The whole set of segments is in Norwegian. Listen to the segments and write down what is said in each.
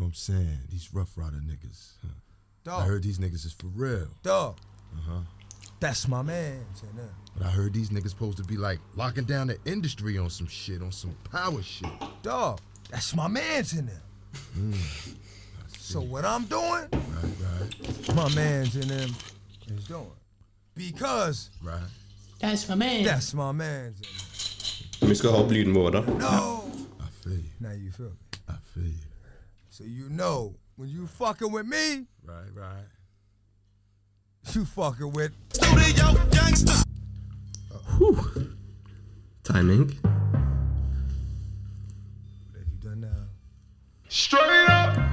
know what I'm saying? These Rough Rider niggas. Huh. I heard these niggas is for real. dog. Uh-huh. That's my man. But I heard these niggas supposed to be like locking down the industry on some shit, on some power shit. Dog, that's my man's in there. Mm. so what I'm doing, Right, right, my man's in them is doing. Because right. That's my man. that's my man's in Vi skal ha opp lyden vår, da. there. No. I feel you. Now you feel me. I feel you. So you know when you fucking with me, Right, right. you fucking with Timing. what have you done now? Straight up.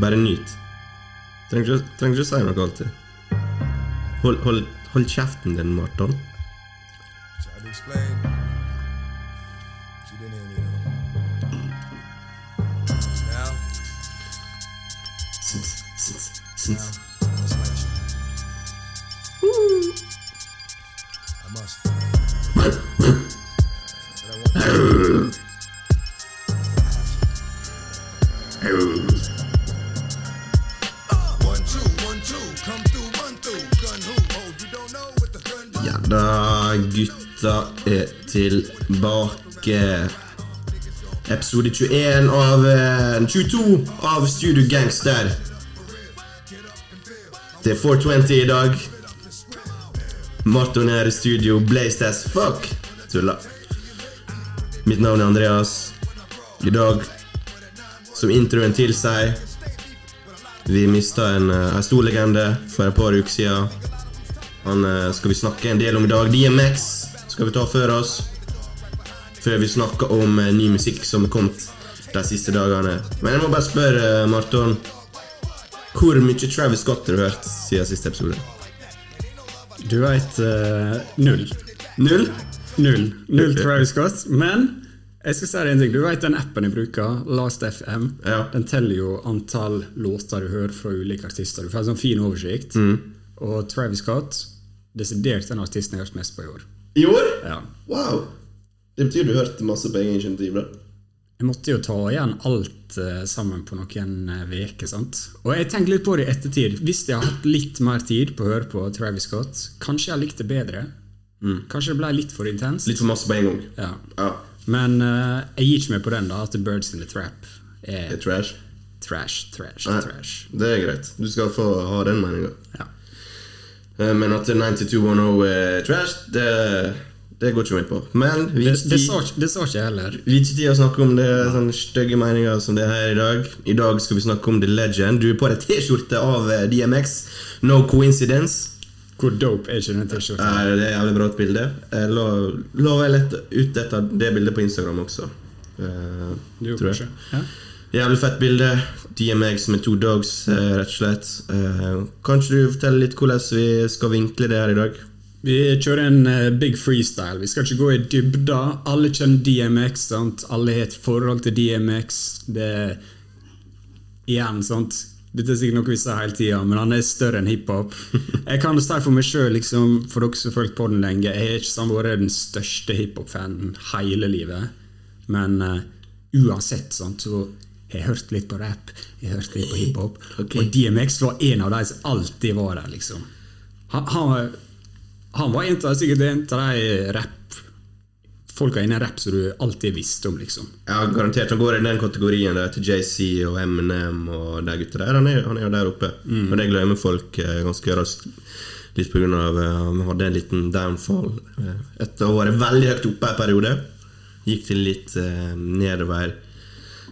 Bare nyt. Trenger ikke, ikke si noe alltid. Hold, hold, hold kjeften din, Marton. Ja da, gutta er tilbake. Episode 21 av eh, 22 av Studio Gangster. Det er 420 i dag. Marton er i studio, blazed as fuck. Tulla. Mitt navn er Andreas. I dag, som introen tilsier, vi mista en, eh, en stor legende for et par uker siden. Han eh, skal vi snakke en del om i dag. DMX skal vi ta før oss. Før vi snakker om eh, ny musikk som er kommet de siste dagene. Men jeg må bare spørre, eh, Marton. Hvor mye Travis Scott har du hørt siden siste episode? Du veit null. Null? Null. Null Travis Scott. Men jeg skal si deg en ting. Du veit den appen jeg bruker, LastFM? Ja. Den teller jo antall låter du hører fra ulike artister. Du får en sånn fin oversikt. Og Travis Scott desidert den artisten jeg har hørt mest på i år. I år? Ja. Wow. Det betyr du hørte masse på egen initiativ, da? Jeg måtte jo ta igjen alt uh, sammen på noen uker. sant? Og jeg tenker litt på det i ettertid. Hvis jeg har hatt litt mer tid på å høre på Travis Scott, kanskje jeg likte det bedre. Kanskje det ble litt for intenst. Litt for masse på en gang. Ja. Ja. Men uh, jeg gir ikke meg på den, da, at The Birds in the Trap er er trash. trash, trash, Nei, trash. Det er greit. Du skal få ha den meninga. Ja. Men at 9210 er trash, det, det går ikke meg på. Men vi Det, det, sa, ikke- det sa ikke jeg heller. Vi har ikke tid å snakke om det sånne stygge meninger som det her i dag. I dag skal vi snakke om The Legend. Du er på deg T-skjorte av eh, DMX. No coincidence. Hvor dope er ikke den T-skjorta? Eh, Det er jævlig bra bilde. La, la vel et, ut etter det bildet på Instagram også. Uh, Du gjorde kanskje? jeg. Ja. Jævlig fett bilde. DMX med to dogs, eh, rett og slett. Eh, Kanskje du forteller litt hvordan vi skal vinkle det her i dag? Vi kjører en eh, big freestyle. Vi skal ikke gå i dybda. Alle kjenner DMX. sant? Alle har et forhold til DMX. Det Igjen, sant? Dette er sikkert noe vi sier hele tida, men han er større enn hiphop. Jeg kan si for meg sjøl, liksom, for dere som har fulgt på den lenge, jeg har ikke sånn vært den største hiphop-fanen hele livet. Men uh, uansett, sant, så jeg hørt litt på rap, jeg har hørt litt på hiphop. Okay. Og DMX var en av de som alltid var der, liksom. Han, han, var- han var en av, sikkert en av de rap folka innen rap som du alltid visste om, liksom. Ja, garantert. Han går i den kategorien der til JC og Eminem og de gutta der. Han er, han er jo der oppe. Og det glemmer folk eh, ganske raskt. Litt av eh, Han hadde en liten downfall eh, etter å ha vært veldig høyt oppe en periode. Gikk til litt eh, nedover.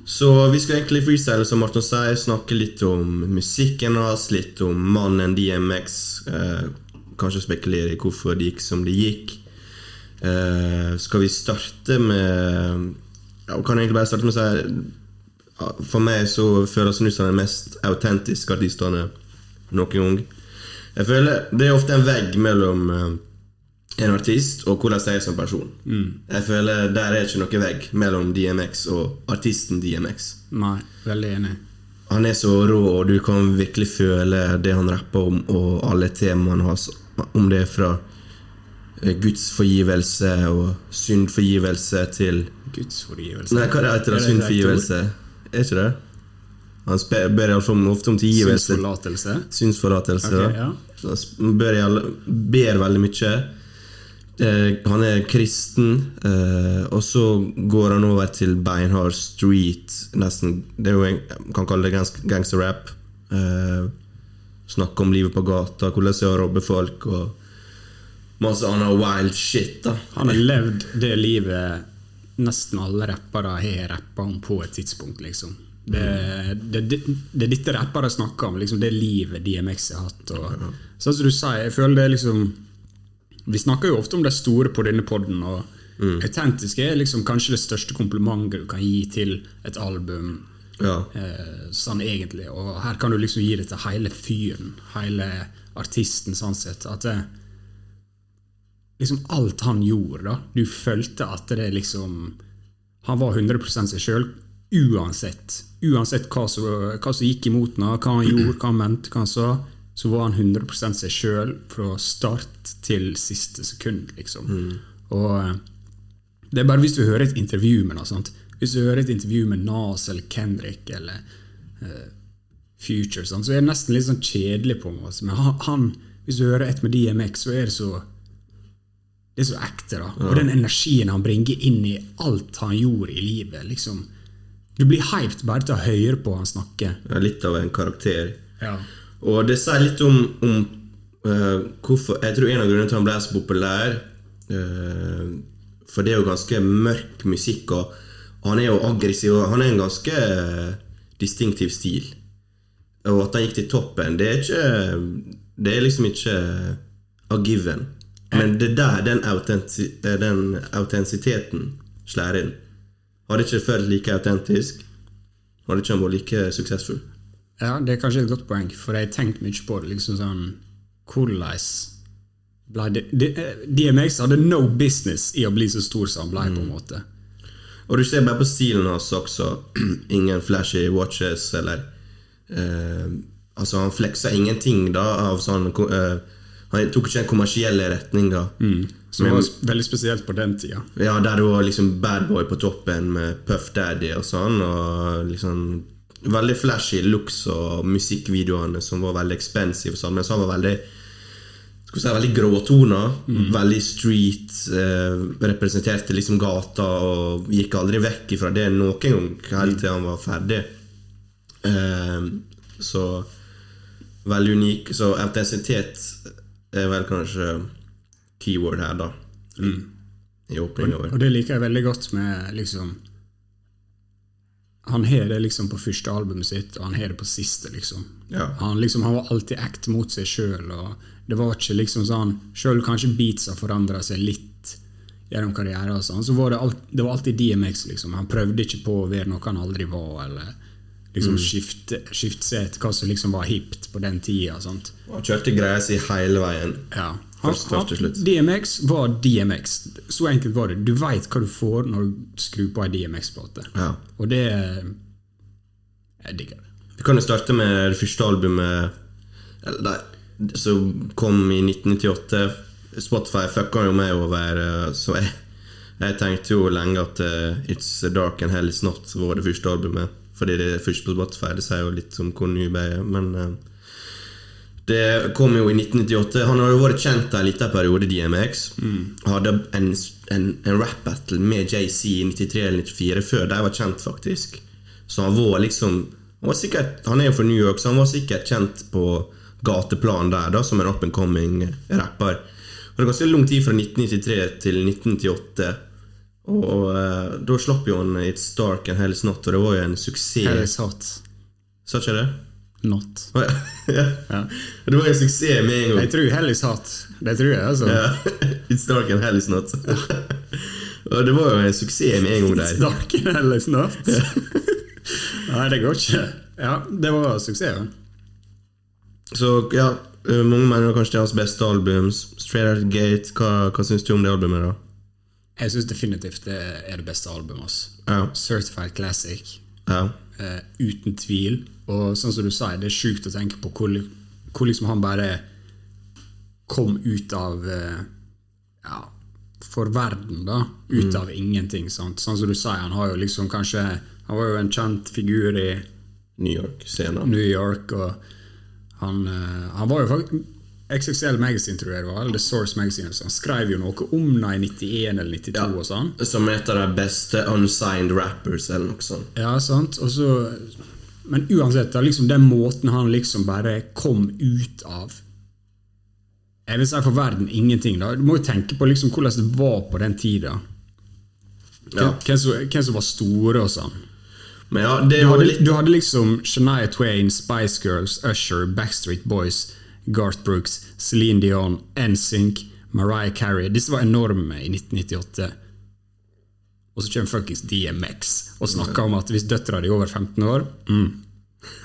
Så vi skal egentlig freestyle, som Martin sier, snakke litt om musikken hans, litt om mannen DMX. Eh, kanskje spekulere i hvorfor det gikk som det gikk. Eh, skal vi starte med ja, Kan egentlig bare starte med å si For meg så føles han som den mest autentiske artisten noen gang. Jeg føler Det er ofte en vegg mellom eh, en artist og hvordan jeg er som person. Jeg føler Der er ikke noe vegg mellom DMX og artisten DMX. Nei, veldig enig. Han er så rå, og du kan virkelig føle det han rapper om, og alle temaene hans. Om det er fra eh, Guds forgivelse og syndforgivelse til Guds forgivelse. Nei, hva er det heter det? Det Syndforgivelse? Er ikke det? Han ber iallfall ofte om tilgivelse. Synsforlatelse. Synsforlatelse. okay, ja. Han ber, ber veldig mye. Eh, han er kristen, eh, og så går han over til beinhard street. Nesten, det er jo en, kan kalle det gangs- gangsterrap. Eh, snakke om livet på gata, hvordan det er å robbe folk, og masse annet wild shit. da Han har levd det livet nesten alle rappere har rappa om på et tidspunkt, liksom. Det, det, det, det er dette rappere snakker om, liksom det livet DMX har hatt. Og, Sånn som du sier, jeg føler det er liksom Vi snakker jo ofte om de store på denne poden, og autentisk er liksom kanskje det største komplimentet du kan gi til et album. Ja. Eh, sånn egentlig, og her kan du liksom gi det til hele fyren, hele artisten, sånn sett. At det, liksom alt han gjorde, da Du følte at det liksom Han var 100% seg sjøl uansett. Uansett hva som, hva som gikk imot ham, hva han gjorde, hva han mente, hva han sa, så var han 100 seg sjøl fra start til siste sekund, liksom. Og eh, det er bare hvis du hører et intervju med noe sånt. Hvis du hører et intervju med Nas eller Kendrick eller uh, Future, sånn, så er det nesten litt sånn kjedelig på en måte. Men han, hvis du hører et med DMX, så er det så Det er så ekte, da. Og den energien han bringer inn i alt han gjorde i livet. liksom Du blir hyped bare til å høre på han snakke. Ja, litt av en karakter. Ja. Og det sier litt om, om uh, hvorfor Jeg tror en av grunnene til han ble så populær uh, For det er jo ganske mørk musikk, og han er jo aggressiv, og han er en ganske uh, distinktiv stil. Og at han gikk til toppen, det er ikke Det er liksom ikke a given. Men det er der den, autenti den autentisiteten slår inn. Hadde ikke følt like autentisk, hadde ikke han vært like suksessfull. Ja, det er kanskje et godt poeng, for jeg har tenkt mye på det. liksom sånn, Hvordan ble det, det DMX hadde no business i å bli så stor som han ble, på en måte. Og du ser bare på stilen hans også. Ingen flashy watches eller eh, Altså, han fleksa ingenting da av sånn eh, Han tok ikke den kommersielle retninga. Som Men- var veldig spesielt på den tida. Ja, der du var liksom bad boy på toppen med Puff Daddy og sånn. Og liksom Veldig flashy looks og musikkvideoene som var veldig expensive. og Sånn, men så var veldig skal si, veldig gråtoner. Veldig street. Eh, representerte liksom gata og gikk aldri vekk ifra det noen gang helt til han var ferdig. Eh, så veldig unik. Så autentisitet er vel kanskje keyword her, da. I åpninga Og, Og det liker jeg veldig godt med liksom Han har det liksom på første albumet sitt, og han har det på siste, liksom. Ja. Han, liksom, han var alltid act mot seg sjøl, det var ikke liksom sånn Sjøl kanskje beatsa forandra seg litt gjennom karrieren, sånn, så var det, alt, det var alltid DMX, liksom. Han prøvde ikke på å være noe han aldri var, eller liksom skifte, skifte seg til hva som liksom var hipt på den tida. Sant? Han kjørte greia si hele veien. Ja. Først- først til slutt. DMX var DMX. Så enkelt var det. Du veit hva du får når du skrur på ei DMX-plate. Ja. Og det Jeg digger det. Vi kan jo starte med det første albumet eller, nei, som kom i 1998. Spotify fucka jo meg over, eh, så jeg, jeg tenkte jo lenge at eh, It's Dark and Hell Is Not var det første albumet. Fordi det er først på Spotify. Det sier jo litt om hvor ny jeg er. Men eh, det kom jo i 1998. Han hadde vært kjent en liten periode, DMX. Hadde en, en, en rap-battle med JC i 93 eller 94, før de var kjent, faktisk. Så han var liksom Han, var sikkert, han er jo fra New York, så han var sikkert kjent på gateplan der, da, som en up and coming rapper. Og det var ganske lang tid fra 1993 til 1998. Og eh, da slapp jo han It's Dark and Hell's Not, og det var jo en suksess. is hot. Sa ikke det? Not. Ja. Det var en suksess med en gang. Jeg tror hell is hot. Det tror jeg, altså. It's dark and hell is not. Og det var jo en suksess med en gang der. It's Dark and hell is not. Nei, det går ikke. Ja, det var suksess. Så ja, eh, mange mener kanskje det er hans beste album. Straight Out Gate, hva, hva syns du om det albumet, da? Jeg syns definitivt det er det beste albumet hans. Ja. Certified Classic. ja. Uh, uten tvil. Og sånn som du sier, det er sjukt å tenke på hvor, hvor liksom han bare kom ut av eh, Ja, for verden, da. Ut av ingenting. Sant? Sånn som du sier, han har jo liksom kanskje Han var jo en kjent figur i New York-scenen. New York, og han, eh, han var jo faktisk XXL Magazine, tror jeg det var, eller The Source Magazine. Så han skrev jo noe om det i 91 eller 92 og sånn. Som et av de beste unsigned rappers, eller noe sånt. Ja, sant. Og så, men uansett, liksom den måten han liksom bare kom ut av Jeg vil si for verden ingenting. da Du må jo tenke på liksom hvordan det var på den tida. Ja. hvem, som, hvem som var store og sånn. Men ja, det Du hadde, litt du hadde liksom Shania Twain, Spice Girls, Usher, Backstreet Boys, Garth Brooks, Celine Dion, NSYNC, Mariah Carey. Disse var enorme i 1998. Og så kommer fuckings DMX og snakker om at hvis døtra di er over 15 år mm.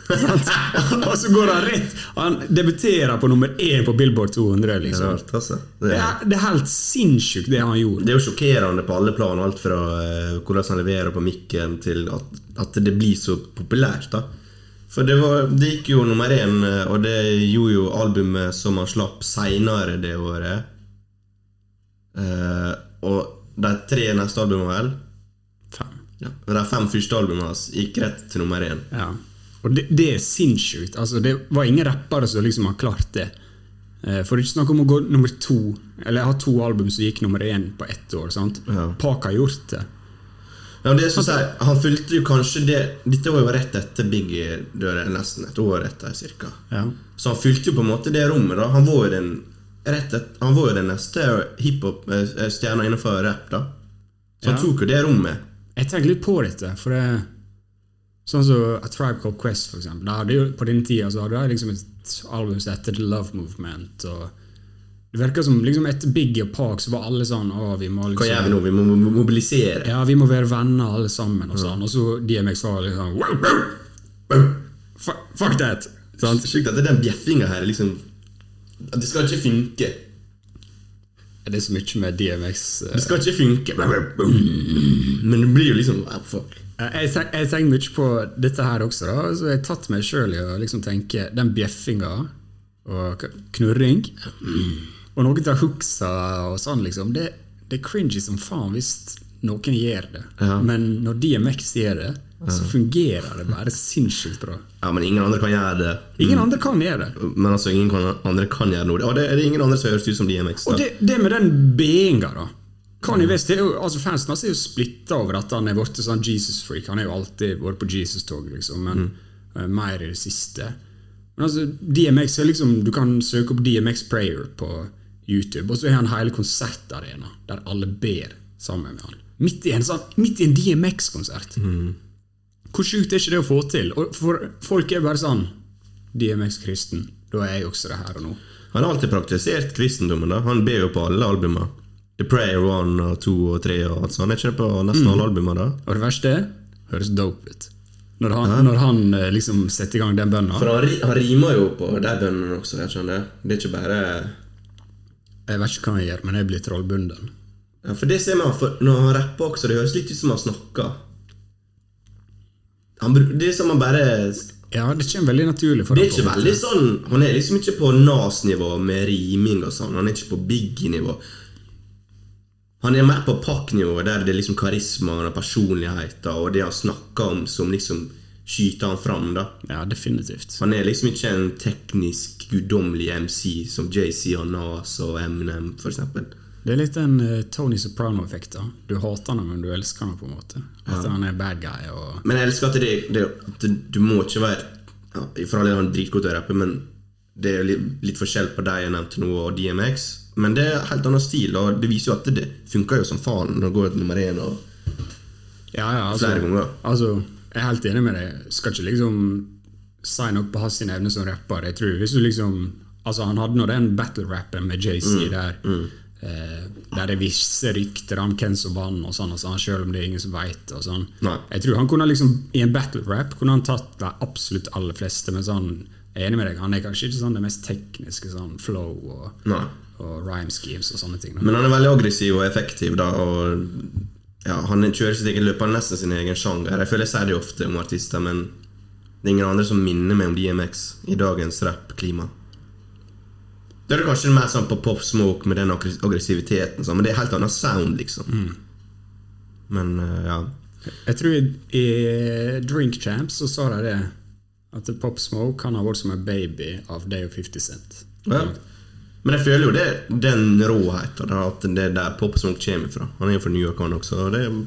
Og så går han rett Han debuterer på nummer én på Billboard 200. liksom altså. Det Det er, er, det er helt sinnssykt, det han gjorde. det er jo sjokkerende på alle plan, alt fra eh, hvordan han leverer på mikken, til at, at det blir så populært. da For det, var, det gikk jo nummer én, eh, og det gjorde jo albumet som han slapp seinere det året. Eh, og de tre neste albumene, vel? Ja. og De fem første albumene hans gikk rett til nummer én. Ja. Og det, det er sinnssykt. Altså, det var ingen rappere som liksom har klart det. Eh, For ikke snakk om å gå nummer to, eller ha to album som gikk nummer én på ett år. sant? Ja. Park har gjort det. Ja, det synes jeg, Han fulgte jo kanskje det Dette var jo rett etter Biggie døde, nesten et år etter, cirka. Ja. Så han fulgte jo på en måte det rommet. da Han var jo den rett et, Han var jo den neste hiphop-stjerna innenfor rap. da Så han Ja. tok jo det rommet. Jeg tenker litt på dette, for det Sånn som A Tribe Called Quest, for eksempel. Da hadde jo, på den tida så hadde jeg liksom et album som het The Love Movement. Det virka som liksom etter Biggie og Park så var alle sånn Å, vi må liksom, Hva liksom gjør vi nå? Vi må mobilisere. Ja, vi må være venner alle sammen og sånn. Og så DMX var liksom wow, wow, wow. Fuck, that! Sant? Sjukt at det den bjeffinga her liksom Det skal ikke funke. Det er så mye med DMX uh, Det skal ikke funke. Men det blir jo liksom wow, fuck. Jeg, jeg tenker mye på dette her også, da. Så jeg har tatt meg sjøl i å liksom tenke den bjeffinga og knurring Og noen av hooksa og sånn, liksom. Det, det er cringy som faen hvis noen gjør det. Ja. Men når DMX gjør det, så fungerer det bare sinnssykt bra. Ja, men ingen andre kan gjøre det. Ingen andre kan gjøre det. Men altså, ingen andre kan gjøre noe. Og det er det ingen andre som høres ut som DMX. Og det, det med den B-inga, da. Kanye West er jo, altså Fansen hans er jo splitta over at han er blitt sånn Jesus-freak. Han har jo alltid vært på Jesus-tog, liksom, men eh, mer i det siste. Men altså, DMX er liksom Du kan søke opp DMX Prayer på YouTube, og så har han hele konsertarena der alle ber sammen med han. Midt i en, sånn, midt i en DMX-konsert. Hvor sjukt er ikke det å få til? Og for Folk er bare sånn DMX kristen. Da er jeg også det her og nå. Han har alltid praktisert kristendommen. da Han ber jo på alle albumer. The Prayer 1 og 2 og 3 og alt sånt. Er ikke på nesten alle albumer da? Og det verste er, høres dope ut. Når han, når han eh, liksom setter i gang den bønna. For han, han rimer jo på de bønnene også. Jeg skjønner. Det er ikke bare Jeg vet ikke hva han gjør, men jeg blir trollbunden. ja, For det ser man for når han rapper også. Det høres litt ut som han snakker. Han, det er som han bare Ja, det kommer veldig naturlig for Det er ikke veldig sånn Han er liksom ikke på Nas-nivå med riming og sånn. Han er ikke på Biggie-nivå. Han er mer på Pack-nivå, der det er liksom karismaen og personligheten og det han snakker om, som liksom skyter han fram. da Ja, definitivt. Han er liksom ikke en teknisk, guddommelig MC som JC og Nas og Eminem, for eksempel. Det er litt den uh, Tony Soprano-effekten. Du hater ham, men du elsker ham på en måte. At han er bad guy. og... Men jeg elsker at det, det, at du må ikke være ja, For all del han er dritgod til å rappe, men det er litt, litt forskjell på deg jeg nevnte nå, og DMX. Men det er helt annen stil, og det viser jo at det funker jo som faen når det går nummer én. Og Ja, ja, altså, Flere ganger. Altså, jeg er helt enig med deg. Skal ikke liksom si noe på hans evne som rapper. Jeg tror hvis du liksom Altså, han hadde nå den battle-rappen med JC der. Eh, der det er visse rykter om hvem som vant, og sånn, og sånn, selv om det er ingen som veit. Sånn. Jeg tror han kunne liksom I en battle-rap kunne han tatt de absolutt aller fleste, men sånn jeg er enig med deg, han er kanskje ikke sånn det mest tekniske sånn flow og, Nei. og rhyme schemes og sånne ting. Da. Men han er veldig aggressiv og effektiv, da, og ja, han kjører sitt eget løp. Han er nesten sin egen sjanger. Jeg føler jeg sier det ofte om artister, men Det er ingen andre som minner meg om DMX i dagens rap-klima. Det er kanskje mer sånn på Pop Smoke med den aggressiviteten, sånn, men det er helt annet sound, liksom. Men eh, ja. Jeg tror i, i Drink Champs så sa de det. At Pop Smoke kan ha vært som en baby av Day of 50 Cent. ja. Men jeg føler jo det den råheten, at det er der Pop Smoke kommer fra. Han er jo fra New York, han også. Og det er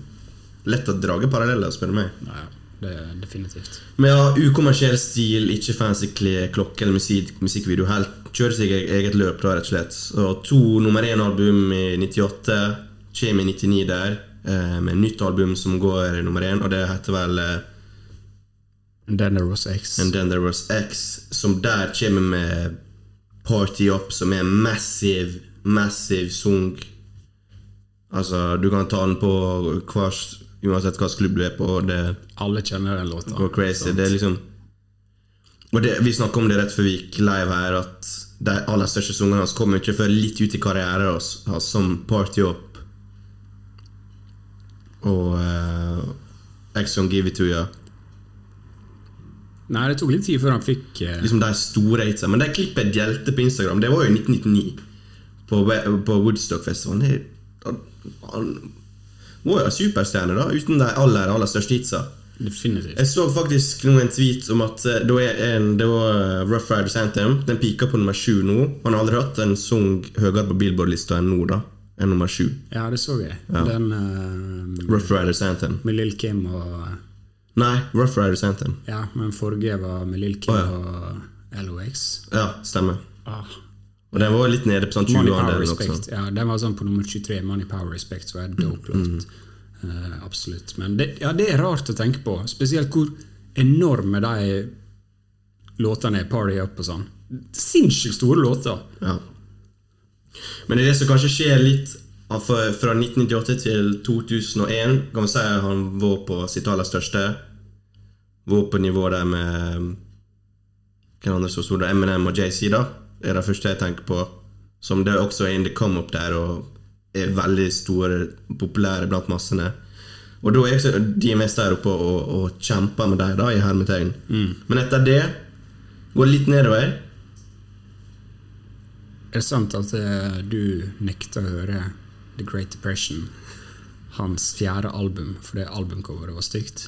lett å drage paralleller, spør du meg. Ja, det er definitivt. Men ja, ukommersiell stil, ikke fancy klær, klokke eller musikk, musikkvideo. Helt, kjører seg e- eget løp, da, rett og slett. Og to nummer én-album i 98, kommer i 99 der, eh, med nytt album som går nummer én, og det heter vel eh, And then there was X. And Then There Was X, som der kommer med Party Up, som er en massiv, massiv sung. Altså, du kan ta den på hver, uansett hvilken klubb du er på, det Alle kjenner den låta. går crazy. sant? Det er liksom Og det, vi snakka om det rett før vi gikk live her, at de aller største sangene hans kommer ikke før litt ut i karrieren hans, som Party Up og uh, X on Give It To You. Nei, det tok litt tid før han fikk uh... Liksom de store hitsa. Men det klippet delte på Instagram, det var jo i 1999. På, på Woodstock-festivalen. Han var jo ha superstjerner, da, uten de aller, aller største hitsa. Definitivt. Jeg så faktisk en tweet om at eh, det var, en, det var eh, Rough Riders Anthem. Den pika på nummer sju nå. Han har aldri hatt en sang høyere på Billboard-lista enn nå, da. Enn nummer sju. Ja, det så jeg. Den uh, Rough Riders Anthem. med Lill Kim og Nei, Rough Riders Anthem. Ja, men forrige var med Lill Kim oh, ja. og LOX. Ja, stemmer. Ah, Og den var litt nede på sånn Money 20 Power andel Respect. Ja, den var sånn på nummer 23. Money Power Respect, så er det dope låt. uh, absolutt. Men det, ja, det er rart å tenke på. Spesielt hvor enorme de låtene er. Party Up og sånn. Sinnssykt store låter. Ja. Men det er det som kanskje skjer litt fra 1998 til 2001. Kan vi si at han var på sitt aller største. Var på nivå der med Hvem andre som sto der? Eminem og JC, da. Er det første jeg tenker på. Som det også er in the come up der, og er veldig store, populære blant massene. Og da er også DMS der oppe og, og kjemper med dem, da, i hermetegn. Men etter det går det litt nedover. Er det sant at eh, du nekter å høre The Great Depression, hans fjerde album, fordi albumcoveret var stygt?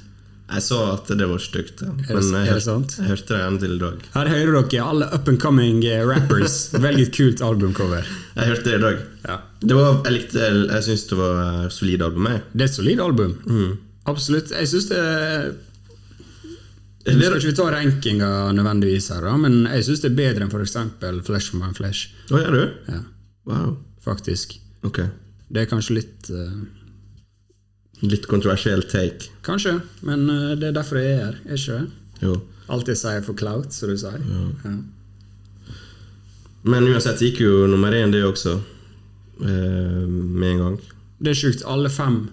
Jeg så at det var stygt, ja. men jeg, er det hørte- sant? jeg hørte det igjen til i dag. Her hører dere alle up and coming eh, rappers. Veldig kult albumcover. Jeg hørte det i dag. Ja. Det var, jeg likte Jeg syns det var et solid album. Jeg. Det er et solid album. Mm. Absolutt. Jeg syns det Nå skal ikke vi ta rankinga nødvendigvis her, da, men jeg syns det er bedre enn f.eks. Flesh for my flesh. Å, gjør du? Ja, Wow. faktisk. Ok. Det er kanskje litt eh, Litt kontroversiell take. Kanskje, men eh, det er derfor jeg er her, er ikke det? Jo. Alt jeg sier for clout, som du sier. Ja. Men uansett gikk jo nummer én, det også. Eh, med en gang. Det er sjukt. Alle fem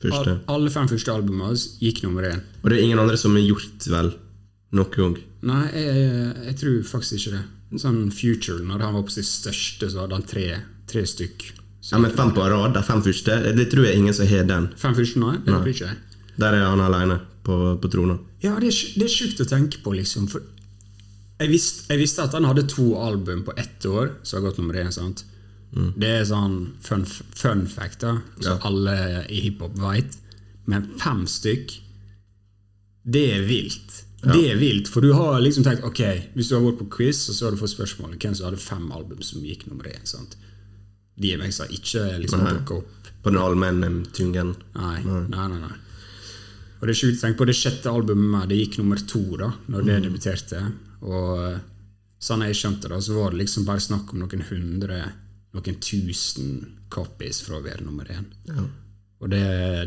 Første. al- Alle fem første albumene hans gikk nummer én. Og det er ingen andre som har gjort vel noen gang. Nei, jeg, jeg tror faktisk ikke det. Sånn Future, når han var på sitt største, så hadde han tre, tre stykk. Ja, men fem på rad, de fem første, det tror jeg ingen som har den. Fem første, nei? Det tror ikke jeg. Der er han alene på, på trona. Ja, det er, det er sjukt å tenke på, liksom. For jeg visste, jeg visste at han hadde to album på ett år, som har gått nummer én. sant? Det er sånn fun, fun fact, da, som Ja. alle i hiphop veit. Men fem stykk, det er vilt. Det er vilt, For du har liksom tenkt ok, hvis du har vært på quiz, og så har du fått spørsmålet hvem som hadde fem album som gikk nummer én. sant? DMX har ikke liksom Nei. opp På den allmenne tungen. Nei, nei, nei, nei. Og det er sjukt å på det sjette albumet det gikk nummer to da Når det debuterte. Og sånn jeg skjønte det, så var det liksom bare snakk om noen hundre, noen tusen copies fra å være nummer én. Og det,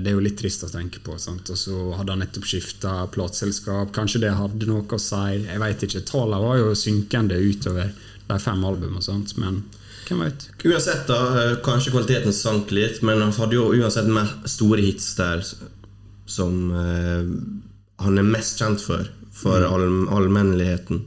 det er jo litt trist å tenke på. Sant? Og så hadde han nettopp skifta plateselskap. Kanskje det hadde noe å si. Jeg vet ikke. Tallene var jo synkende utover de fem albumene, men hvem vet? Uansett, da, eh, kanskje kvaliteten sank litt, men han hadde jo uansett mer store hits der som uh, han er mest kjent for, for all, allmenneligheten.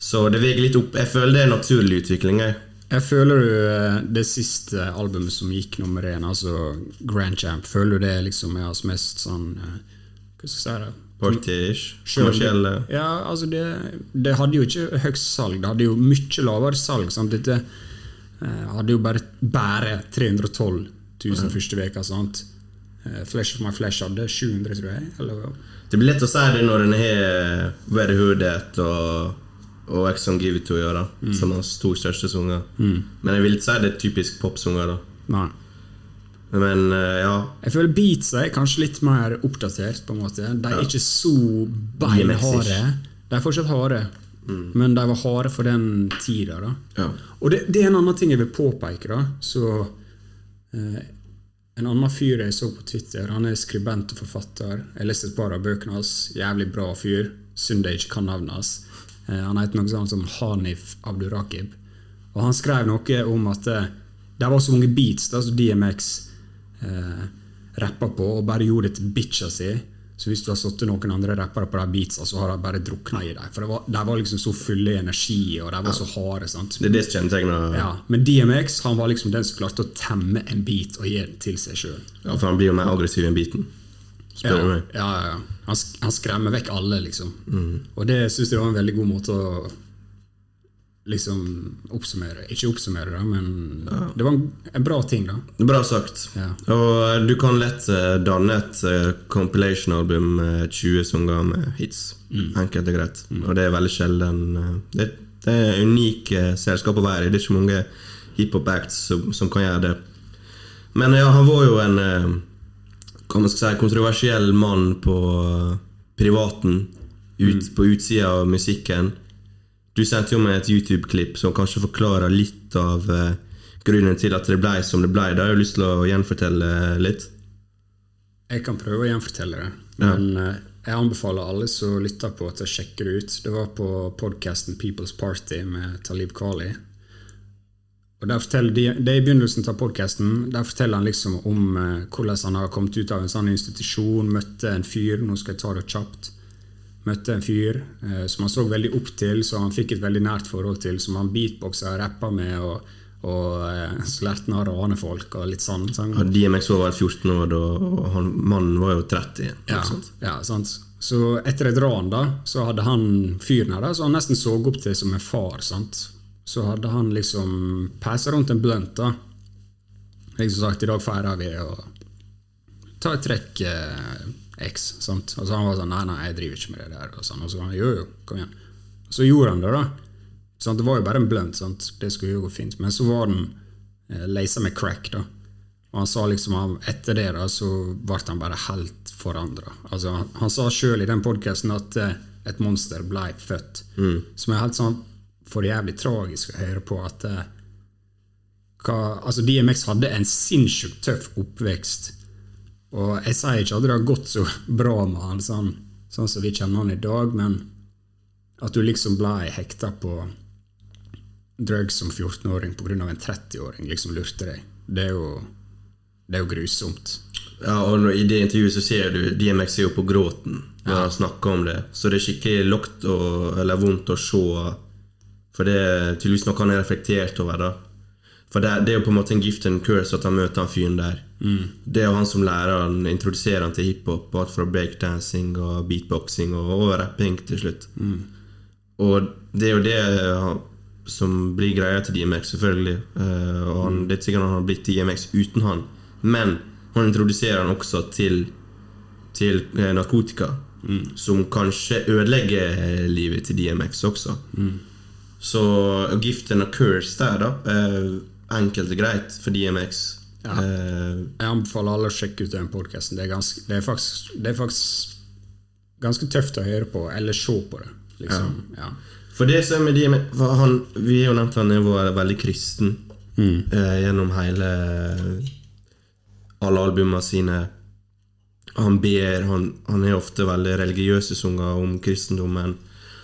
Så det veier litt opp. Jeg føler det er en naturlig utvikling. Jeg. Jeg føler du eh, det siste albumet som gikk nummer én, altså Grand Champ, føler du det liksom er hans mest sånn Hva skal jeg si det? Party-ish. Kommersielle. Ja, altså det, det hadde jo ikke høyst salg. Det hadde jo mye lavere salg. Sant? Dette eh, hadde jo bare, bare 312 000 første veka, sant? Eh, Flesh of My Flesh hadde 700, tror jeg. Eller. Det blir lett å si det når en har Very Hooded og, og X on Give It To å gjøre, Mm. som hans to største sanger. Men jeg vil ikke si det er typisk popsanger, da. Nei. Men eh, ja. Jeg føler beatsa er kanskje litt mer oppdatert. på en måte De er ikke så beinharde. De er fortsatt harde, men de var harde for den tida. da Ja. Og det, det er en annen ting jeg vil påpeke. da Så eh, En annen fyr jeg så på Twitter, han er skribent og forfatter. Jeg leste et par av bøkene hans. Jævlig bra fyr. Synd jeg ikke kan navnet hans. Eh, han heter noe sånt som Hanif Abdurakib. Og han skrev noe om at det var så mange beats da, så DMX eh, rappa på, og bare gjorde det til bitcha si. Så hvis du har satt noen andre rappere på de beatsa, så har de bare drukna i dem. For det var, var liksom så fulle i energi, og de var så harde. sant? Det er det kjennetegner Ja, Men DMX han var liksom den som klarte å temme en beat og gi den til seg sjøl. Ja, for han blir jo mer aggressiv enn biten. Spør du Ja, meg. ja, ja. Han, han skremmer vekk alle, liksom. Og det syns jeg var en veldig god måte å liksom oppsummere Ikke oppsummere da, men det var en, en bra ting, da. Bra sagt. Ja. Og eh, du kan lett eh, danne et eh, compilation-album med 20 sanger med hits. Enkelt og greit. Og det er veldig sjelden Det, det er unik eh, selskap å være i. Det er ikke mange hiphop-acts som, som kan gjøre det. Men ja, han var jo en kan man skal si, kontroversiell mann på privaten. Ut, På utsida av musikken. Du sendte jo meg et YouTube-klipp som kanskje forklarer litt av eh, grunnen til at det ble som det ble. Da har jeg lyst til å gjenfortelle litt. Jeg kan prøve å gjenfortelle det, men ja. jeg anbefaler alle som lytter på, til å sjekke det ut. Det var på podkasten People's Party med Talib Kweli. Og der forteller de, Det er i begynnelsen av podkasten. Der forteller han liksom om eh, hvordan han har kommet ut av en sånn institusjon, møtte en fyr Nå skal jeg ta det kjapt. Møtte en fyr eh, som han så veldig opp til, som han fikk et veldig nært forhold til, som han beatboxa og rappa med, og, og eh, så lærte han å rane folk og litt sånn. sånn. Ja, DMX var vel 14 år og han, mannen var jo 30. Ja, sant? ja, sant. Så etter et ran da, så hadde han fyren her da, så han nesten så opp til som en far. sant? Så hadde han liksom pæsa rundt en blunt. da. Liksom sagt i dag feirer vi og ta et trekk eh, X. sant? Og så han var sånn nei, nei, jeg driver ikke med det der. Og, sånn, og så han jo, jo, kom igjen. Så gjorde han det, da. Sant? Det var jo bare en blunt. sant? Det skulle jo gå fint. Men så var den eh, leisa med crack. da. Og han sa liksom at Etter det da, så ble han bare helt forandra. Altså, han, han sa sjøl i den podkasten at eh, et monster ble født. Som er helt sånn for jævlig tragisk å høre på. at eh, hva, altså DMX hadde en sinnssykt tøff oppvekst. Og jeg sier ikke at det har gått så bra med han sånn, sånn som vi kjenner han i dag, men at du liksom ble hekta på drugs som 14-åring pga. en 30-åring liksom lurte deg, det er jo, det er jo grusomt. Ja, og I det intervjuet så ser du DMX er jo på gråten når han snakker om det. Så det er skikkelig lågt og- eller vondt å se. For det er tydeligvis noe han har reflektert over. da For det, det er jo på en måte en gift and curse at han møter han fyren der. Det er jo han som lærer han, introduserer han til hiphop. Alt fra breakdancing og beatboxing og, og rapping til slutt. Og det er jo det som blir greia til DMX, selvfølgelig. Uh, og han, det er sikkert han har blitt DMX uten han. Men han introduserer han også til, til eh, narkotika. Som kanskje ødelegger eh, livet til DMX også. Så gift and a curse der, da. Eh, enkelt og greit for DMX. Ja. Eh, Jeg anbefaler alle å sjekke ut den podkasten. Det, det, det er faktisk ganske tøft å høre på, eller se på det. Liksom. Ja. For det som er med DMX han, Vi har jo nevnt han er veldig kristen eh, gjennom hele alle albumene sine. Han ber, han, han er ofte veldig religiøse sanger om kristendommen.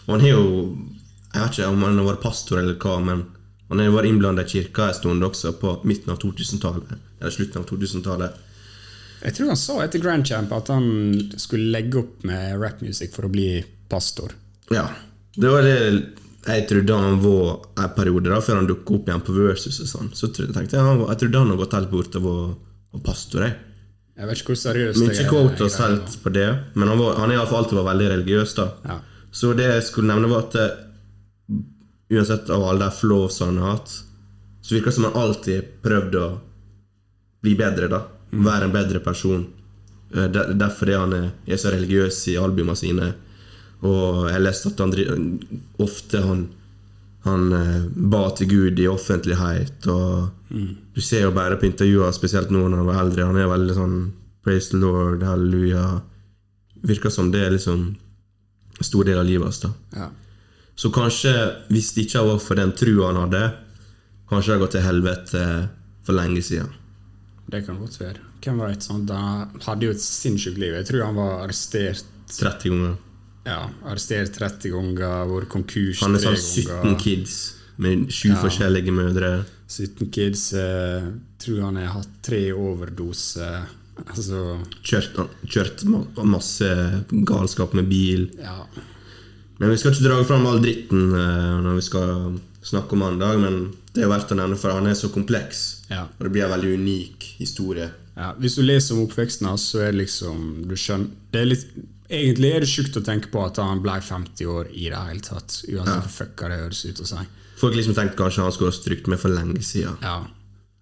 Og han har jo Jeg vet ikke om han har vært pastor eller hva, men han har vært innblanda i kirka en stund også, på midten av 2000-tallet. Eller slutten av 2000-tallet. Jeg tror han sa etter Grand Champ at han skulle legge opp med rappmusikk for å bli pastor. Ja, det var det jeg trodde han var en periode, da, før han dukket opp igjen på Versus og sånn. Så tenkte jeg han jeg trodde han hadde gått helt bort av å være pastor. Jeg. Jeg vet ikke hvor seriøst Mye quotas helt på det, men han, var, han er iallfall alltid vært veldig religiøs. da Ja. Så det jeg skulle nevne, var at eh, uansett av alle de flaws han har hatt, så virker det som han alltid prøvd å bli bedre. da Være en bedre person. Eh, der- Derfor er han er, er så religiøs i albumene sine. Og jeg leste at han ofte han han eh, ba til Gud i offentlighet. Og Du ser jo bare på intervjuer, spesielt nå når han var eldre. Han er veldig sånn Praise the Lord, halleluja. Virker som det er liksom en stor del av livet hans. da Ja. Så kanskje, hvis det ikke var for den trua han hadde, kanskje det hadde gått til helvete for lenge siden. Det kan godt være. Hvem sant? Han hadde jo et sinnssykt liv. Jeg tror han var arrestert 30 ganger. ja, arrestert 30 ganger, vært konkurs Han er sånn 17 ganger. kids med sju Ja. forskjellige mødre. 17 kids. Eh, tror han har hatt tre overdoser. Altså Kjørt, kjørt masse galskap med bil. Ja. Men vi skal ikke dra fram all dritten eh, når vi skal snakke om han dag, men det er verdt å nevne, for han er så kompleks. Ja. Og det blir en veldig unik historie. ja. Hvis du leser om oppveksten hans, så er det liksom du skjønner, det er litt, Egentlig er det sjukt å tenke på at han ble 50 år i det hele tatt. Uansett hvor fucka det høres ut å si. Folk liksom tenkte kanskje han skulle ha strykt med for lenge siden. Ja.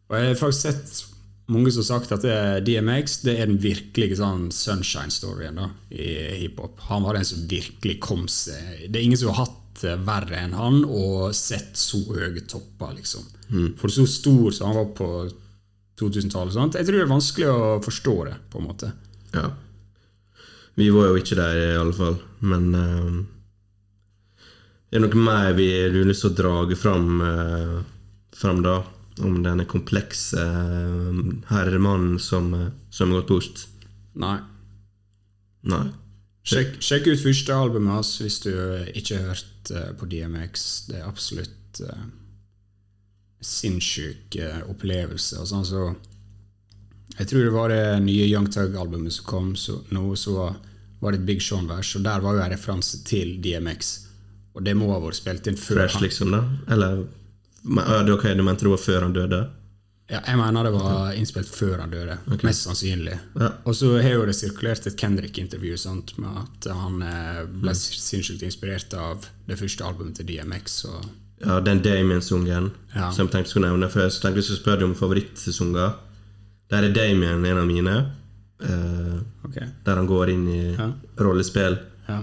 Og jeg har faktisk sett mange som har sagt at DMX det er den virkelige sånn sunshine-storyen da i hiphop. Han var den som virkelig kom seg Det er ingen som har hatt verre enn han og sett så høye topper, liksom. For så stor som han var på 2000-tallet. sant? Jeg tror det er vanskelig å forstå det, på en måte. Ja. Vi var jo ikke der, i alle fall. Men Det er noe mer vi har lyst til å drage fram, uh, fram da? Om denne komplekse uh, herremannen som, uh, som har gått bort? Nei. Nei. Sjekk, sjekk ut første albumet hans hvis du ikke har hørt eh, på DMX. Det er absolutt uh, sinnssyk uh, opplevelse. Og sånn, så jeg tror det var det nye Young Tug-albumet som kom så, nå, så var det et Big Sean-vers, og der var jo en referanse til DMX. Og det må ha vært spilt inn før Fresh, liksom, da? Eller men, er ok, du mente det var før han døde? Ja, jeg mener det var innspilt før han døde. Mest sannsynlig. Ja. Og så har jo det sirkulert et Kendrick-intervju med at han ble ble sinnssykt inspirert av det første albumet til DMX. Ja, den Damien-sungen Ja. som jeg tenkte jeg skulle nevne. Jeg tenkte jeg skulle spørre deg om favorittsesonger. Der er Damien en av mine. eh, okay. der han går inn i Ja. rollespill. ja,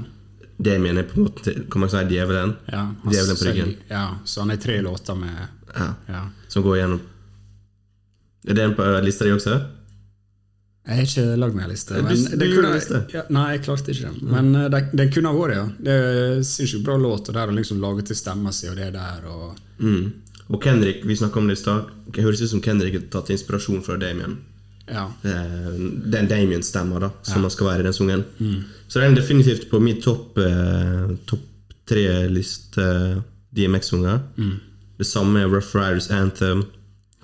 Damien er på en måte Kan man si djevelen? ja, han Djevelen på ryggen. Ja, så han er tre låter med Ja. ja. Som går gjennom Er det en på lista di også? Jeg har ikke lagd meg liste. Du- Men du det gjorde kunne, liste. ja, nei, jeg klarte ikke det. Men eh, den, kunne ha vært, ja. Det er sinnssykt bra låt, og der å liksom laget til stemma si, og det der, og Mm. Og Kendrick, vi snakka om det i stad. Det høres ut som Kendrick har tatt inspirasjon fra Damien. Ja. Eh, Den Damien-stemma da som ja. skal være i den sungen. Så den er definitivt på min topp eh, Topp tre-liste DMX-sanger. Det samme er Rough Riders Anthem.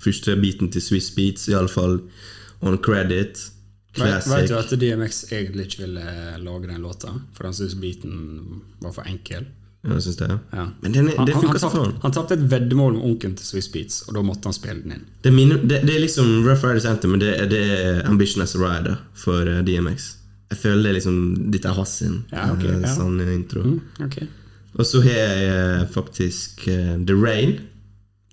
Første biten til Swiss Beats, iallfall on credit. Vet, vet Classic. du at DMX egentlig ikke ville lage den låta? For han syntes beaten var for enkel. Ja, jeg synes det. Ja. Men den, er- Han, det funka så faen. han tapte et veddemål med onkelen til Swiss Beats, og da måtte han spille den inn. Det, min, det, det er liksom Rough Riders Anthem, men det, er- det er Ambition as a Rider for eh, DMX. Jeg føler det er liksom Dette er hans sin Ja, eh, ja. sånn intro. Ok. Og så har jeg eh, faktisk uh, The Rain.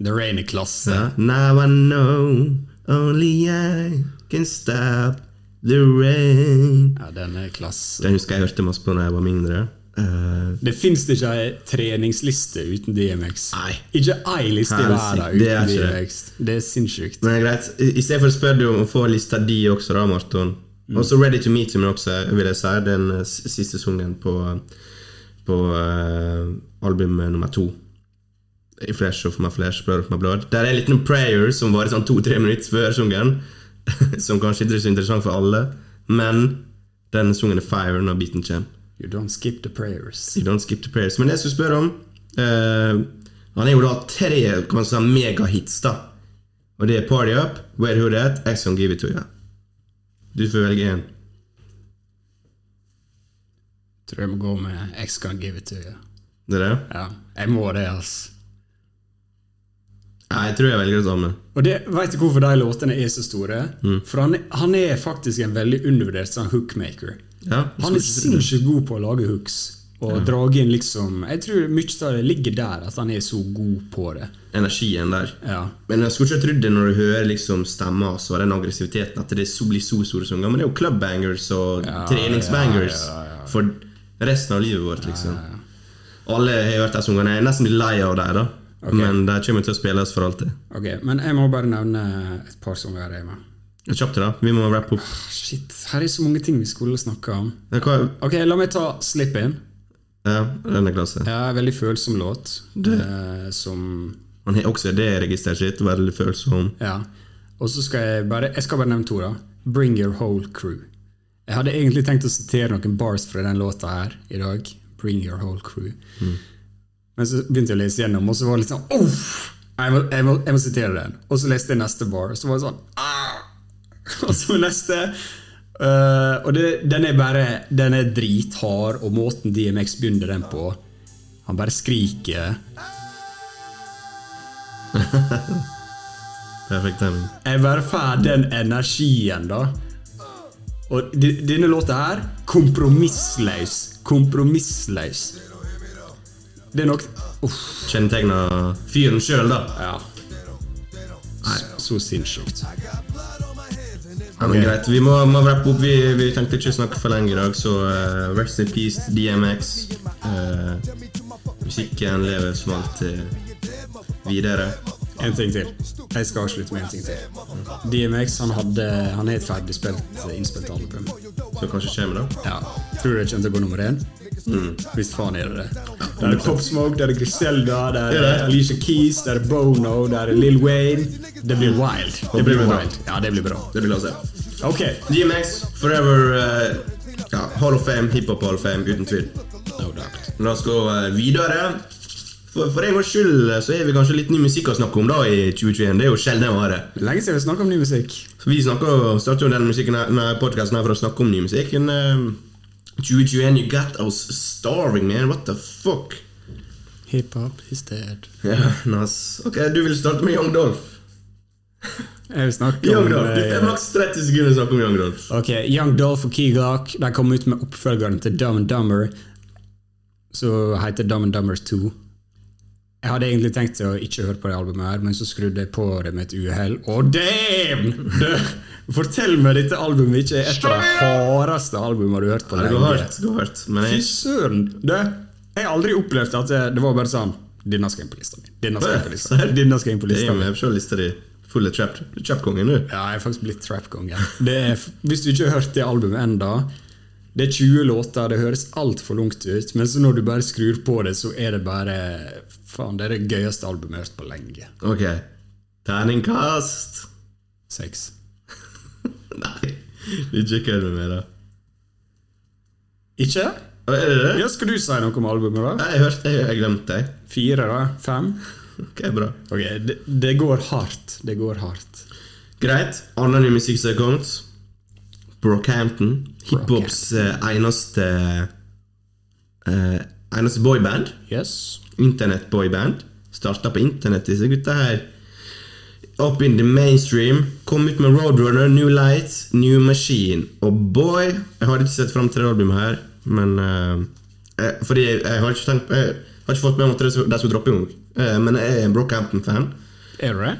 The Rain er klasse. Ja. Now I know only I can stop the rain. Ja, den er klasse. Den husker jeg hørte masse på da jeg var mindre. Eh, Det fins ikke ei treningsliste uten DMX. Nei. Ikke ei liste i verden er uten det. DMX. Det er sinnssykt. men greit. I stedet for spørre deg om å få lista di også, da, Marton. Mm. Også Ready to Meet You også, vil jeg si. Den eh, siste sungen på, på uh, album nummer to. I Flash of My Flesh, Blood of My Blood. Der er en liten prayer som varer sånn to-tre minutter før sungen. som kanskje ikke er så interessant for alle, men den sungen er fire når beaten kommer. You don't skip the prayers. You don't skip the prayers. Men det jeg skulle spørre om uh, Han er jo da tre kan man si, megahits, da. Og det er Party Up, Where Hood At, X On Give It To You. Du får velge én. Tror jeg må gå med X Can Give It To You. Det er det? Ja, jeg må det, altså. Nei, jeg tror jeg velger det samme. Og det, Vet du hvorfor de låtene er så store? For han, han er faktisk en veldig undervurdert sånn hookmaker. Ja, Han er sinnssykt god på å lage hooks. Og drage inn liksom Jeg tror mye av det ligger der, at han er så god på det. Energien der. Ja. Men jeg skulle ikke trodd det når du hører liksom stemma og den aggressiviteten, at det så blir så store sanger. Men det er jo clubbangers og treningsbangers ja, ja, for resten av livet vårt, liksom. Alle har hørt de sangene. Jeg er nesten litt lei av dem, da. Men de kommer til å spilles for alltid. Ok, Men jeg må bare nevne et par sanger her hjemme. Kjapt, da. Vi må rappe opp. Shit, her er så mange ting vi skulle snakke om. Ok, La meg ta Slip In. Ja, den er klasse. Ja, veldig følsom låt. eh, som Han har også det registeret sitt. Veldig følsom. Ja. Og så skal jeg bare Jeg skal bare nevne to, da. Bring Your Whole Crew. Jeg hadde egentlig tenkt å sitere noen bars fra den låta her i dag. Bring Your Whole Crew. Men så begynte jeg å lese gjennom, og så var det litt sånn Uff! Jeg må, jeg, må, jeg må sitere den. Og så leste jeg neste bar, og så var det sånn ah! Og så neste. Uh, og det, den er bare Den er drithard, og måten DMX begynner den på Han bare skriker. Perfekt timing. Jeg bare får den energien, da. Og denne låta her kompromissløs. Kompromissløs. Det er nok Kjennetegna fyren sjøl, da. ja. Nei, så sinnssykt. Ja, men greit, Vi må, må rappe opp. Vi, vi tenkte ikke å snakke for lenge i dag, så uh, rest in peace DMX. Uh, musikken lever som alltid videre. En ting til. Jeg skal avslutte med en ting til. DMX han hadde Han er et ferdig spilt, innspilt album. Så kanskje kommer, da. Ja. Tror du det kommer til å gå nummer én? Hvis faen er det det. Der er Pop Smoke, der er Griselda, der er Alicia Keys, der er Bono, der er Lil Wayne. Det blir wild. Det blir wild. Ja, det blir bra. Det blir la oss se. Ok. DMX, forever uh, ja, Hall of Fame, hiphop Hall of Fame, uten tvil. No doubt. La oss gå videre. For, for en gangs skyld eh, så har vi kanskje litt ny musikk å snakke om da i 2021. Det er jo sjelden vare. Lenge siden vi snakket om ny musikk. Så vi snakker, starter jo denne denne podcasten for å snakke om ny musikk. Men, eh, 2021, you got us starving, man. What the fuck? Hiphop is dead. Ja, nice. Ok, du vil starte med Young Dolph. Jeg vil snakke Young om Dolph, Du eh, får maks 30 sekunder å snakke om Young Dolph. Ok, Young Dolph og Key Glock De kom ut med oppfølgeren til Dumb and Dumber, som heter Dumb and Dumber 2. Jeg hadde egentlig tenkt å ikke høre på det albumet, her, men så skrudde jeg på det med et uhell. Og damn! Fortell meg dette albumet ikke er et av de hardeste albumene du har hørt på Det Du har hardt. det har hardt Men Fy søren! Jeg har aldri opplevd at det, det var bare sånn Denne skal inn på lista mi. Denne skal inn på lista mi. Denne skal inn på lista mi. med på lista di. Full av trap. Du Trap-kongen, du. Ja, jeg er faktisk blitt trap-kongen. Hvis du ikke har hørt det albumet enda Det er 20 låter, det høres altfor langt ut, men så når du bare skrur på det, så er det bare Faen, det er det gøyeste albumet jeg har hørt på lenge. Ok. Terningkast. Seks. Nei, du ikke kødd med da. Ikke? Er det det? Ja, Skal du si noe om albumet, da? Nei, Jeg hørte, jeg, jeg glemte det. Fire, da? Fem? Ok, bra. Ok, det, det går hardt. Det går hardt. Greit. Annen ny musikk som er kommet. Brockhampton. Hiphops eh, eneste eh, Eneste boyband. Yes. Internettboyband. Starta på internett, disse gutta her. Up in the mainstream. Kom ut med Roadrunner, New Lights, New Machine. Og boy Jeg har ikke sett fram til det albumet her, men uh, Fordi jeg, jeg har ikke tenkt Jeg har ikke fått med meg at de skulle- de skulle droppe engang. Eh, men jeg er en Brockhampton-fan. Er du det?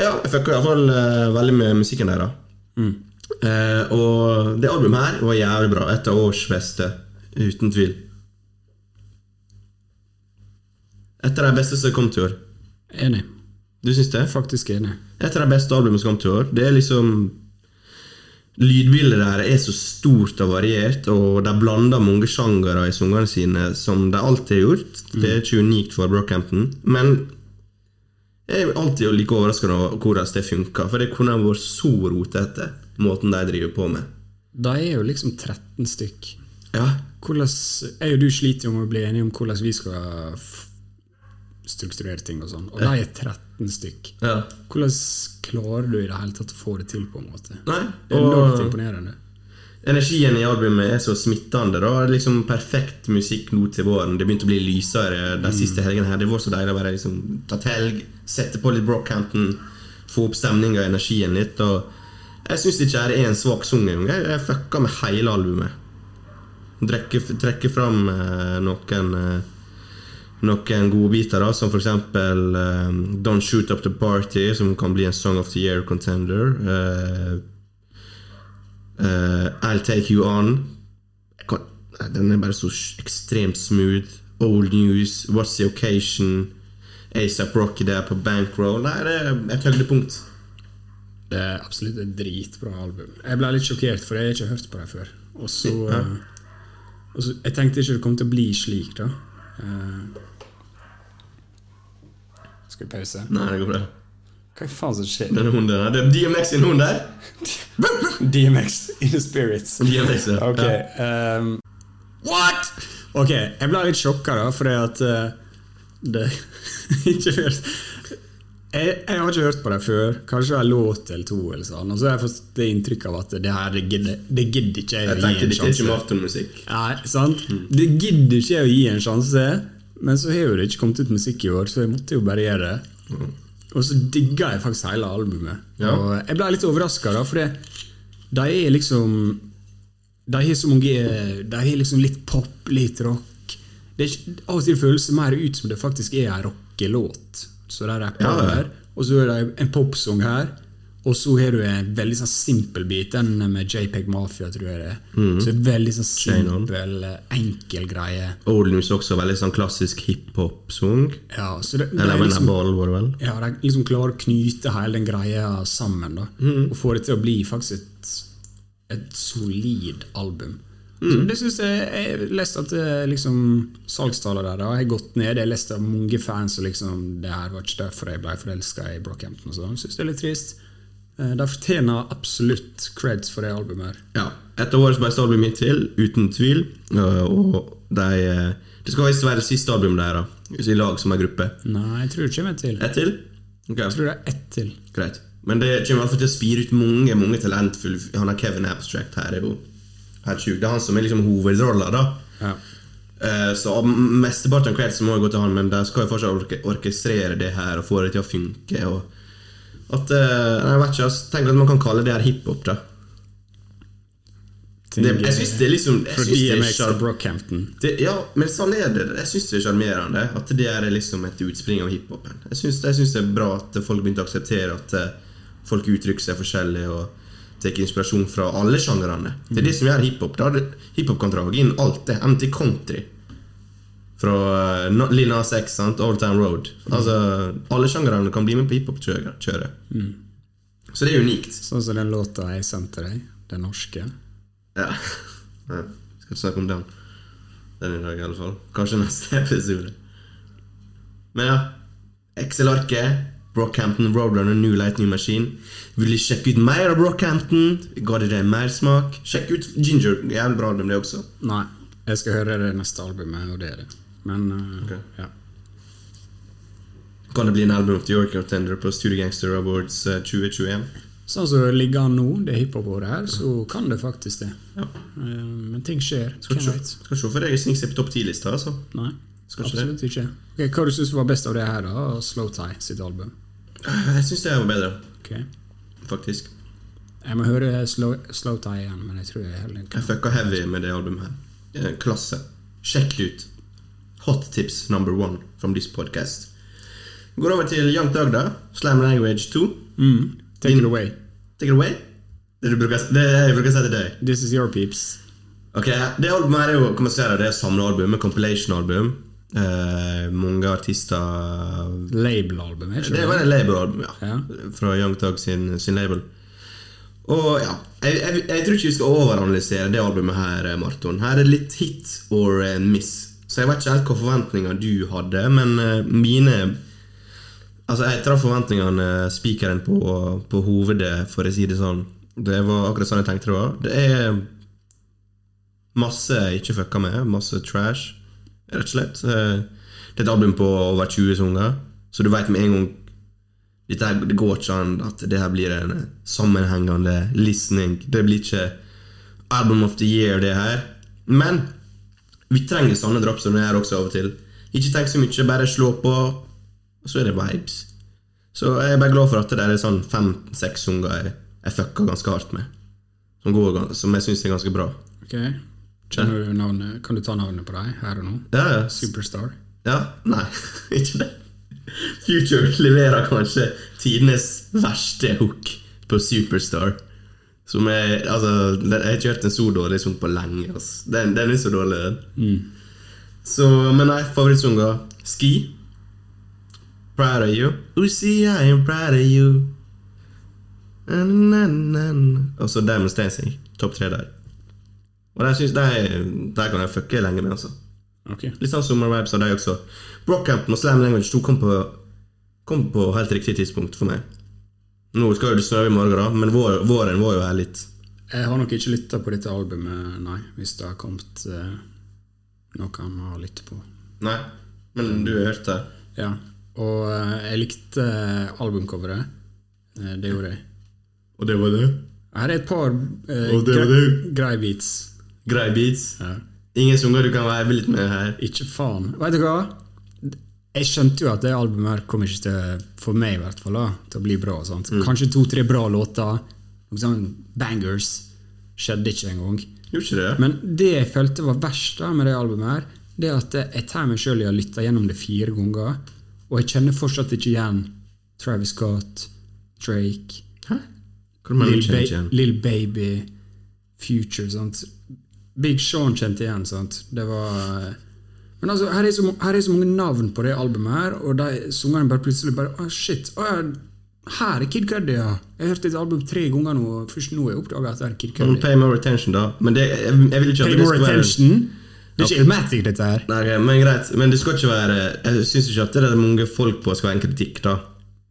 Ja, jeg fucka iallfall uh, veldig med musikken deres. Uh, og det albumet her var jævlig bra. Et av års beste. Uten tvil. Et av de beste som kom til i år. Enig. Du syns det? Faktisk enig. Et av de beste albumene som kom til i år. Det er liksom Lydbildet der er så stort og variert, og de blander mange sjangere i sangene sine, som de alltid har gjort. Det er ikke unikt for Brockhampton. Men jeg er alltid like overraska over hvordan det funker, for det kunne vært så rotete, måten de driver på med. De er jo liksom 13 stykk. Ja, Hvordan, jeg og du sliter jo med å bli enige om hvordan vi skal strukturere ting og sånn. Og de er 13 stykk. ja. Hvordan klarer du i det hele tatt å få det til, på en måte? Nei, Det er enormt imponerende. Energien i albumet er så smittende. da Det liksom Perfekt musikk nå til våren. Det begynte å bli lysere de siste helgene. her Det var så deilig å bare liksom til helg, sette på litt Brockhampton, få opp stemninga og energien litt. Og jeg syns ikke det er en svak sang engang. Jeg, jeg fucka med hele albumet. Trekke, trekke fram eh, noen eh, noen godbiter, da, som f.eks. Um, Don't Shoot Up The Party, som kan bli en Song of the Year contender. Uh, uh, I'll Take You On. Kan, den er bare så ekstremt smooth. Old News, What's The Occasion, ASAP Rocky der på Bankroll. Nei, det er et høydepunkt. Det er absolutt et dritbra album. Jeg ble litt sjokkert, for jeg har ikke hørt på det før. Og så, Ja. eh, og så Jeg tenkte ikke det kom til å bli slik, da. Eh, skal vi pause? Nei, det går bra. Hva faen som skjer? Den hunden der. Det er DMX sin hund der. DMX in the spirits. DMX, ja. Ok. Ehm, What?! Ok, jeg ble litt sjokka, da, fordi at uh, det Ikke først jeg, jeg har ikke hørt på det før. Kanskje en låt eller to. eller sånn Og så har jeg fått det inntrykk av at det her det gidder, det gidder ikke jeg Jeg å gi en sjanse. ikke. Nei, sant? Det gidder ikke jeg å gi en sjanse. Men så har jo det ikke kommet ut musikk i år, så jeg måtte jo bare gjøre det. Og så digga jeg faktisk hele albumet. Ja. Og jeg ble litt overraska, da, for de er liksom De har så mange De har liksom litt pop, litt rock. Det er av og til føles det mer ut som det faktisk er en rockelåt. Så de rapper Ja, ja. der, og så er det en popsang her. Og så har du en veldig sånn simpel bit, den med JPEG Mafia, tror jeg det er. Så det er veldig sånn simpel, enkel greie. Old News også veldig sånn klassisk hiphop-sang. Ja, så det, det Eller er liksom, ball, var det vel? ja, de liksom klarer å knyte hele den greia sammen. da Og få det til å bli faktisk et, et solid album. Så det synes Jeg jeg leste at det, liksom, salgstallene der har gått ned. Jeg leste av mange fans som liksom Det her var ikke derfor jeg ble forelska i Brockhampton. og sånn. Jeg synes det er litt trist. Eh, De fortjener absolutt creds for det albumet. her Ja. Et av årets beste album hittil, uten tvil. Uh, Og de, eh, det skal visst være det siste albumet deres, i lag som en gruppe. Nei, jeg tror det kommer et til. Et til? Okay. Jeg tror det er ett til. Greit. Men det kommer i hvert fall til å spire ut mange mange talentfulle Han har Kevin Abstract her, er jo helt sjuk. Det er han som er liksom hovedrolla, da. Ja. Eh, Så mesteparten av creds må jo gå til han, men de skal jo fortsatt orke orkestrere det her og få det til å funke. Og at, eh, jeg vet ikke, jeg Tenk at man kan kalle det her hiphop, da. Det, jeg syns det er liksom det er DMX til Brockhampton. det, Ja, men sånn er det. Jeg syns det er sjarmerende at det er liksom et utspring av hiphopen. Jeg syns synes det er bra at folk begynte å akseptere at eh, folk uttrykker seg forskjellig og tar inspirasjon fra alle sjangrene. Det er det som gjør hiphop. Hiphop kan dra inn alt det. MT country. Fra uh, Lil Nas X, sant? Old Town Road. Altså, Alle sjangrene kan bli med på hiphop-kjøret. Så det er unikt. Sånn som den låta jeg sendte deg, den norske. Ja. ja. Skal ikke snakke om den Den i dag, i alle fall. Kanskje neste episode. Men ja. Excel-arket. Brockhampton Roadrunner New Light New Machine. Vil du sjekke ut mer av Brockhampton? Ga det deg mer smak? Sjekk ut Ginger. Jævlig bra album, det også. Nei, jeg skal høre det neste albumet, og det er det. Men uh, okay. ja. Kan det bli en album of the York contender på Studio Gangster Awards eh, 2021? Sånn som det ligger an nå, det hiphop-året her, så kan det faktisk det. Ja. Eh, men ting skjer. Skal ikke se for deg snike seg på topp 10-lista, altså. Nei, absolutt ikke. Okay, hva du syns var best av det her, da? Slow Tie sitt album. Jeg syns det var bedre, Okay. faktisk. Jeg må høre Slow, slow Tie igjen, men jeg tror jeg heller Jeg kan fucka heavy med det albumet her. Eh, Klasse. Sjekk det ut. Hot tips number one from this podcast. Vi går over til Young Dagda da. Slam Language 2. mm, Take Din- it away. Take it away. Det, du bruker, det jeg bruker å si til deg. This is your peeps. Ok, Det albumet her er jo kan man si det, det er samlealbum, et compilation-album. Eh, mange artister Label-album, er ikke Det var et label-album, ja. Ja. Fra Young Tug sin, sin label. Og ja, jeg, jeg, jeg tror ikke vi skal overanalysere det albumet her, Marton. Her er det litt hit or eh, miss. Så jeg vet ikke helt hva forventninger du hadde, men eh, mine Altså, jeg traff forventningene eh, spikeren på, på hovedet, for å si det sånn. Det var akkurat sånn jeg tenkte det var. Det er masse jeg ikke fucka med. Masse trash, rett og slett. Eh, Det er et album på over 20 sanger, så du veit med en gang her, Det går ikke an at det her blir en sammenhengende listening. Det blir ikke album of the year, det her. Men vi trenger sånne drops som det her også av og til. Ikke tenk så mye, bare slå på, og så er det vibes. Så jeg er bare glad for at det der er sånn fem-seks sanger jeg, jeg fucka ganske hardt med. Som, går, som jeg syns er ganske bra. Ok. Kjenner du navnet? Kan du ta navnet på dem her og nå? Ja, ja. Superstar. Ja, nei, ikke det. Future leverer kanskje tidenes verste hook på Superstar. Som er Altså, jeg har ikke hørt en så dårlig sang på lenge. Altså. Den, den er så dårlig, den. Så, men nei, favorittsanger Ski. Proud of you. Uzi, I am proud of you. Og så Diamond Dancing. Topp tre der. Og der, synes, der, der kan jeg fucke lenge med, altså. Okay. Litt sånn Summer Vibes av deg også. Brockhampton og Slam Language 2 kom på, kom på helt riktig tidspunkt for meg. Nå skal jo det snø i morgen, da, men vår, våren var jo her litt. Jeg har nok ikke lytta på dette albumet, nei, hvis det har kommet eh, noe å lytte på. Nei, men du har hørt det? Ja, og eh, jeg likte eh, albumcoveret. Eh, det gjorde jeg. Og det var det? Her er et par eh, gre greie beats. Grei beats? Ja. Ingen sanger du kan vibe litt med her? Ikke faen. Vet du hva? Jeg skjønte jo at det albumet her kommer ikke til, for meg i hvert fall, da, til å bli bra. Sant? Kanskje to-tre bra låter. Noen sånne bangers. Skjedde ikke engang. Det? Men det jeg følte var verst da med det albumet, her Det er at jeg tar meg sjøl i å lytte gjennom det fire ganger, og jeg kjenner fortsatt ikke igjen Travis Scott, Drake, Hæ? Hva mener Lil, du kjenner ba? Lil Baby, Future. Sant? Big Sean kjente igjen. Sant? Det var Men altså, her er, så, her er så mange navn på det albumet, her og de sangerne bare plutselig bare Å, shit. Oh, ja, her er Kid Cudi, ja. Jeg har hørt et album tre ganger nå, og først nå har jeg oppdaga at det er Kid Mm, Pay more attention, da. Men det, jeg, jeg vil ikke at Pay det more skal være attention. Det er ikke Ilmatic, dette her. Nei, okay, men greit. Men det skal ikke være Jeg syns ikke at det er mange folk på skal være en kritikk, da.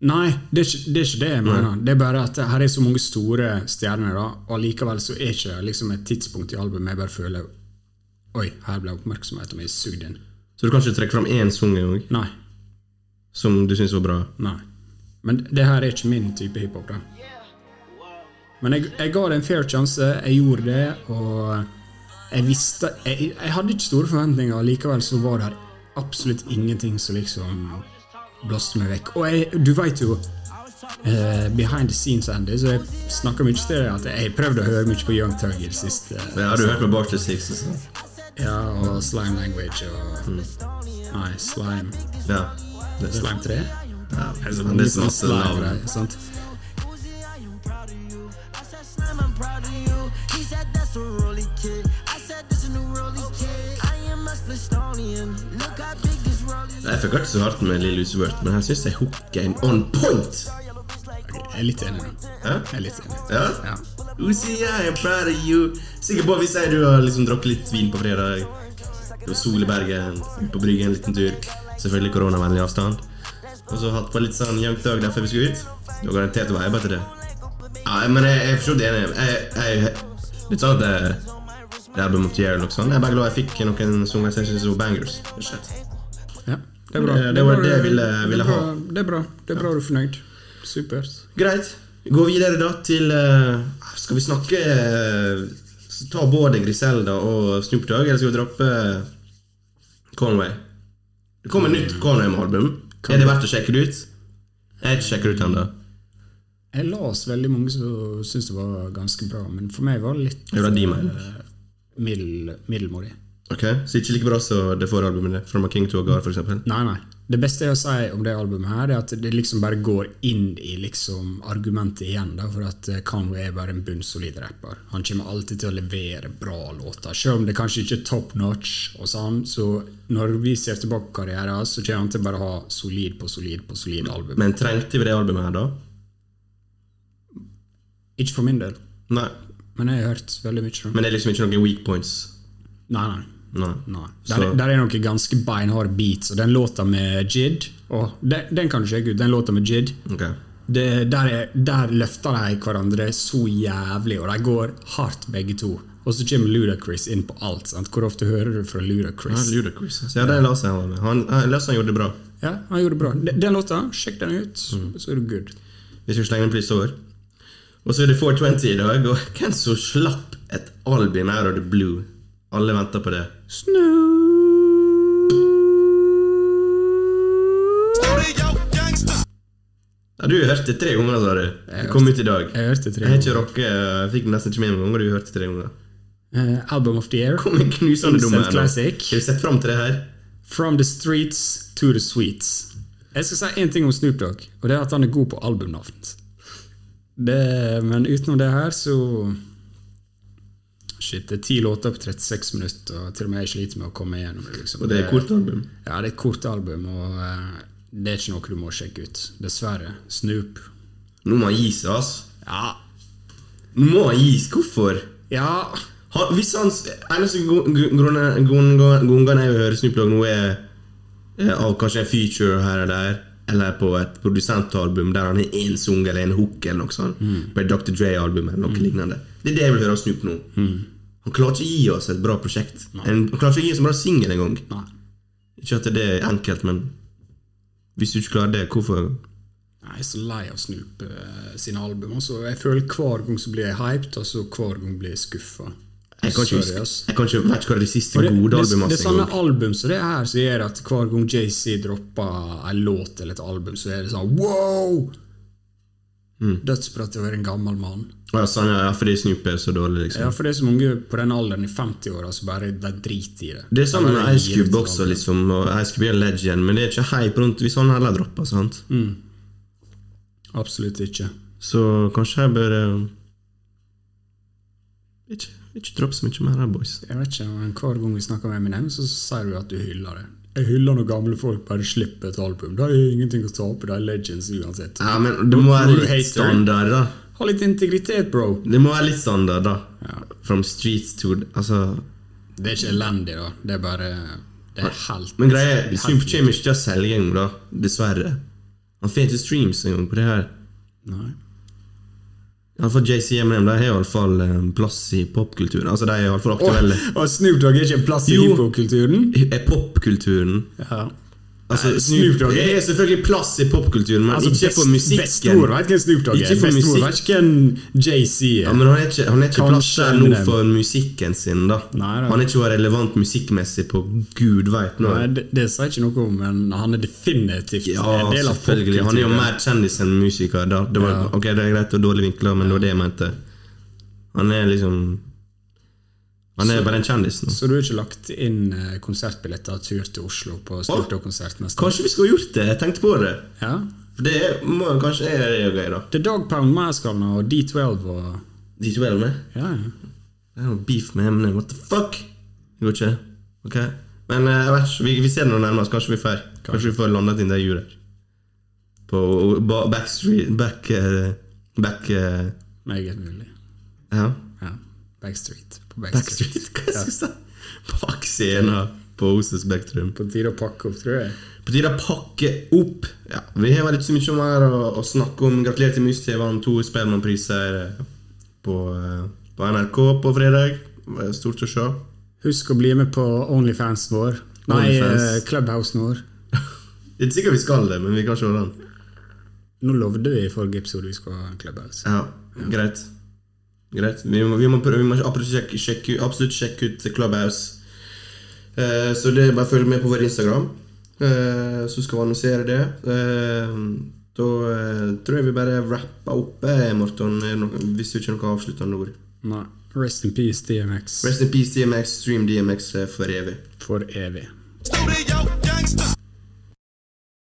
Nei, det er, ikke, det er ikke det jeg mener. Det er bare at her er så mange store stjerner, da, og likevel så er ikke liksom et tidspunkt i albumet jeg bare føler Oi, her ble oppmerksomheten min sugd inn. Så du kan ikke trekke fram én sang engang Nei. som du syns var bra? Nei. Men det her er ikke min type hiphop, da. Men jeg, jeg ga det en fair sjanse, jeg gjorde det, og jeg visste Jeg, jeg hadde ikke store forventninger, likevel så var det absolutt ingenting som liksom blåste meg vekk. Og jeg, du veit jo Uh, Behind the scenes, Andy, så jeg snakka mye til deg at jeg prøvde å høre mye på Young Tug i det siste. Ja, du hørte på Barter Six? og sånn. Ja, og Slime Language og Nei, Slime Ja. Det, er Slime 3? ja. Altså, det er sånn slime, I am proud Jeg fikk ikke så hardt med Lille Usevert, men her syns jeg hooker en on point! Jeg er litt enig nå. Jeg er litt enig. Ja? Ja. Uzi, I'm proud of you. Sikker på hvis jeg du har liksom drukket litt vin på fredag. Det var sol i Bergen, på bryggen en liten tur. Selvfølgelig koronavennlig avstand. Og så hatt på litt sånn Young dag derfor vi skulle ut. Du har garantert vibe til det. Ja, men jeg, jeg er så vidt enig. Jeg, jeg, litt sånn at det, det albumet Year eller noe sånt. Jeg er bare glad jeg fikk noen sanger som jeg synes var bangers. Ja, det er bra. Det- det var det jeg ville- ville det ha. Det er bra. Det er bra du er fornøyd. Supert. Greit. Gå videre da til eh, Skal vi snakke eh, Ta både Griselda og Snoop Dogg, eller skal vi droppe Conway? Det kommer nytt Conway-album. Er det verdt å sjekke det ut? Jeg har ikke sjekket det ut ennå. Jeg las veldig mange som syntes det var ganske bra, men for meg var det litt Det var de eh, middel, middelmådig. Ok, Så ikke like bra som det forrige albumet From a King to a God, for eksempel. Nei, nei. Det beste jeg å si om det albumet, her er at det liksom bare går inn i liksom argumentet igjen. Da, for at eh, Conway er bare en bunnsolid rapper. Han kommer alltid til å levere bra låter. Selv om det kanskje ikke er top notch, og sånn, så når vi ser tilbake på karrieren, så kommer han til bare å ha solid på solid på solid album. Men trengte vi det albumet her, da? Ikke for min del, Nei. men jeg har hørt veldig mye. om det. Men det er liksom ikke noen weak points? Nei, nei. Nei. Nei. Der, der er noen ganske beinharde beats, og den låta med Jid oh, den, den kan du sjekke ut. Den låta med Jid Okay. det, der, er, der løfter de hverandre så jævlig, og de går hardt begge to. Og så kommer Ludacris inn på alt. Sant? Hvor ofte hører du fra Ludacris? Ja, Ludacris? Så ja, det la seg han med. Han, jeg han gjorde det bra. Ja, han gjorde det bra. Den, den låta, sjekk den ut, Mm. så er du good. Vi skal slenge den på over. Og så er det 420 i dag, og hvem som slapp et album out of the blue? Alle venter på det. Gangsta. Ja, du hørte det tre ganger, sa du. Det kom ut i dag. Jeg hørte tre Jeg har ikke ganger. rocke, jeg fikk nesten ikke med meg ganger du hørte tre ganger. Uh, album of the year. Kom en knusende dum Instant classic. Har du sett fram til det her? From the streets to the sweets. Jeg skal si én ting om Snoop Dogg, og det er at han er god på albumnavn. Men utenom det her, så Shit, det er ti låter på 36 minutter, og til og med jeg sliter med å komme gjennom det. Liksom. Og det er et kort album. Ja, det er et kort album, og eh, det er ikke noe du må sjekke ut. Dessverre. Snoop. Nå må han gi seg, ass. Ja. Nå må han gi seg. Hvorfor? Ja Han, hvis hans eneste grunn jeg å høre Snoop Dogg nå, er av kanskje en feature her eller der, eller på et produsentalbum der han har én sang eller en hook eller noe sånt, på et Dr. Dre-album eller noe lignende. Det er det jeg vil høre av Snoop nå. Han klarer ikke å gi oss et bra prosjekt. En, han klarer ikke å gi oss en bra singel engang. Nei. Ikke at det er enkelt, men hvis du ikke klarer det, hvorfor Jeg er så lei av Snoop uh, sine album. Altså, jeg føler hver gang så blir jeg hyped, og så hver gang blir jeg skuffa. Jeg kan ikke huske. Jeg kan ikke, vet ikke hva det siste det, gode albumene det er sånne album som det her som gjør at hver gang JC dropper en låt eller et album, så er det sånn wow! Mm. Dødsbra til å være en gammel mann. Ja, sånn, ja, fordi Snoop er så dårlig, liksom. Ja, For det er så mange på den alderen i 50-åra som bare de driter i det. Det er sånn med Ice Cube også, liksom. Og Ice Cube er en legend, men det er ikke hype rundt hvis han heller dropper. sant? Absolutt ikke. Så kanskje jeg bør eh, Ikke, ikke dropp så mye mer boys. Jeg vet ikke, men Hver gang vi snakker med Eminem, så sier du at du hyller det. Jeg hyller når gamle folk bare slipper et album. De har ingenting å tape, de er legends uansett. Ja, men det må være litt standard, da. Ha litt integritet, bro. Det må være litt standard, da. Ja. From streets to Altså Det er ikke elendig, da. Det er bare Det er helt Men greia er, Snoop kommer ikke til å selge engang, da. Dessverre. Han får ikke streams engang på det her. Nei. Iallfall JC og Eminem de har iallfall en plass i popkulturen. Altså, de er iallfall aktuelle. Og Snoop Dogg er ikke en plass i Jo. hiphop-kulturen? Er popkulturen Ja. Altså, Snoop Dogg er selvfølgelig plass i popkulturen, men Altså, ikke for musikken. Vet hvem Snoop Dogg er. Ikke for Bestor musikk. vet hvem JC er. Ja, men han er ikke, han er ikke plass der nå for musikken sin, da. Nei. Han er ikke relevant musikkmessig på gud veit nå. Nei, det, det sier ikke noe om, men han er definitivt Ja, en del av popkulturen. Han er jo mer kjendis enn musiker. Da. Det var, Ja. Ok, det er greit og dårlig vinkler, men det var det jeg mente. Han er liksom Han er bare en kjendis nå. Så du har ikke lagt inn eh, konsertbilletter og tur til Oslo på Snoop Dogg-konsert neste år? Kanskje vi skulle gjort det? Jeg tenkte på det. Ja. For det er, må, kanskje er det gøy, da. The Dog Pound Maskalene og D12 og De to er med. Ja, ja. Det er noe beef med Eminem. What the fuck? Det går ikke. Ok Men eh, jeg vet ikke, vi, vi ser det nå nærmest. Kanskje vi får Kanskje vi får landet inn det hjulet. På Backstreet Back back, Back eh, Meget mulig. Ja. Ja. Backstreet. Backstreet. Backstreet. Hva si? Bak scenen på Oses Spektrum. På tide å pakke opp, tror jeg. På tide å pakke opp. Ja, Vi har ikke så mye mer å, å snakke om. Gratulerer til Mus-TV. Vant to Spellemannpriser eh, på, eh, på NRK på fredag. Stort å se. Husk å bli med på Onlyfans vår. Nei, Onlyfans. eh, Clubhousen vår. Det er ikke sikkert vi skal det, men vi kan se den. Nå lovde vi i forrige episode vi skulle ha en Clubhouse. Ja, greit. Greit. Vi må, vi må, prøve, vi må absolutt, sjekke, sjekke, absolutt sjekke ut Clubhouse. Eh, så det er bare å følge med på vår Instagram, eh, så skal vi annonsere det. Eh, da eh, tror jeg vi bare rapper opp, Morton, Morten. Det noe- Hvis du ikke har noe avsluttende ord. Nei. Rest in peace, DMX. Rest in peace, DMX. Stream DMX eh, for evig. For evig. Studio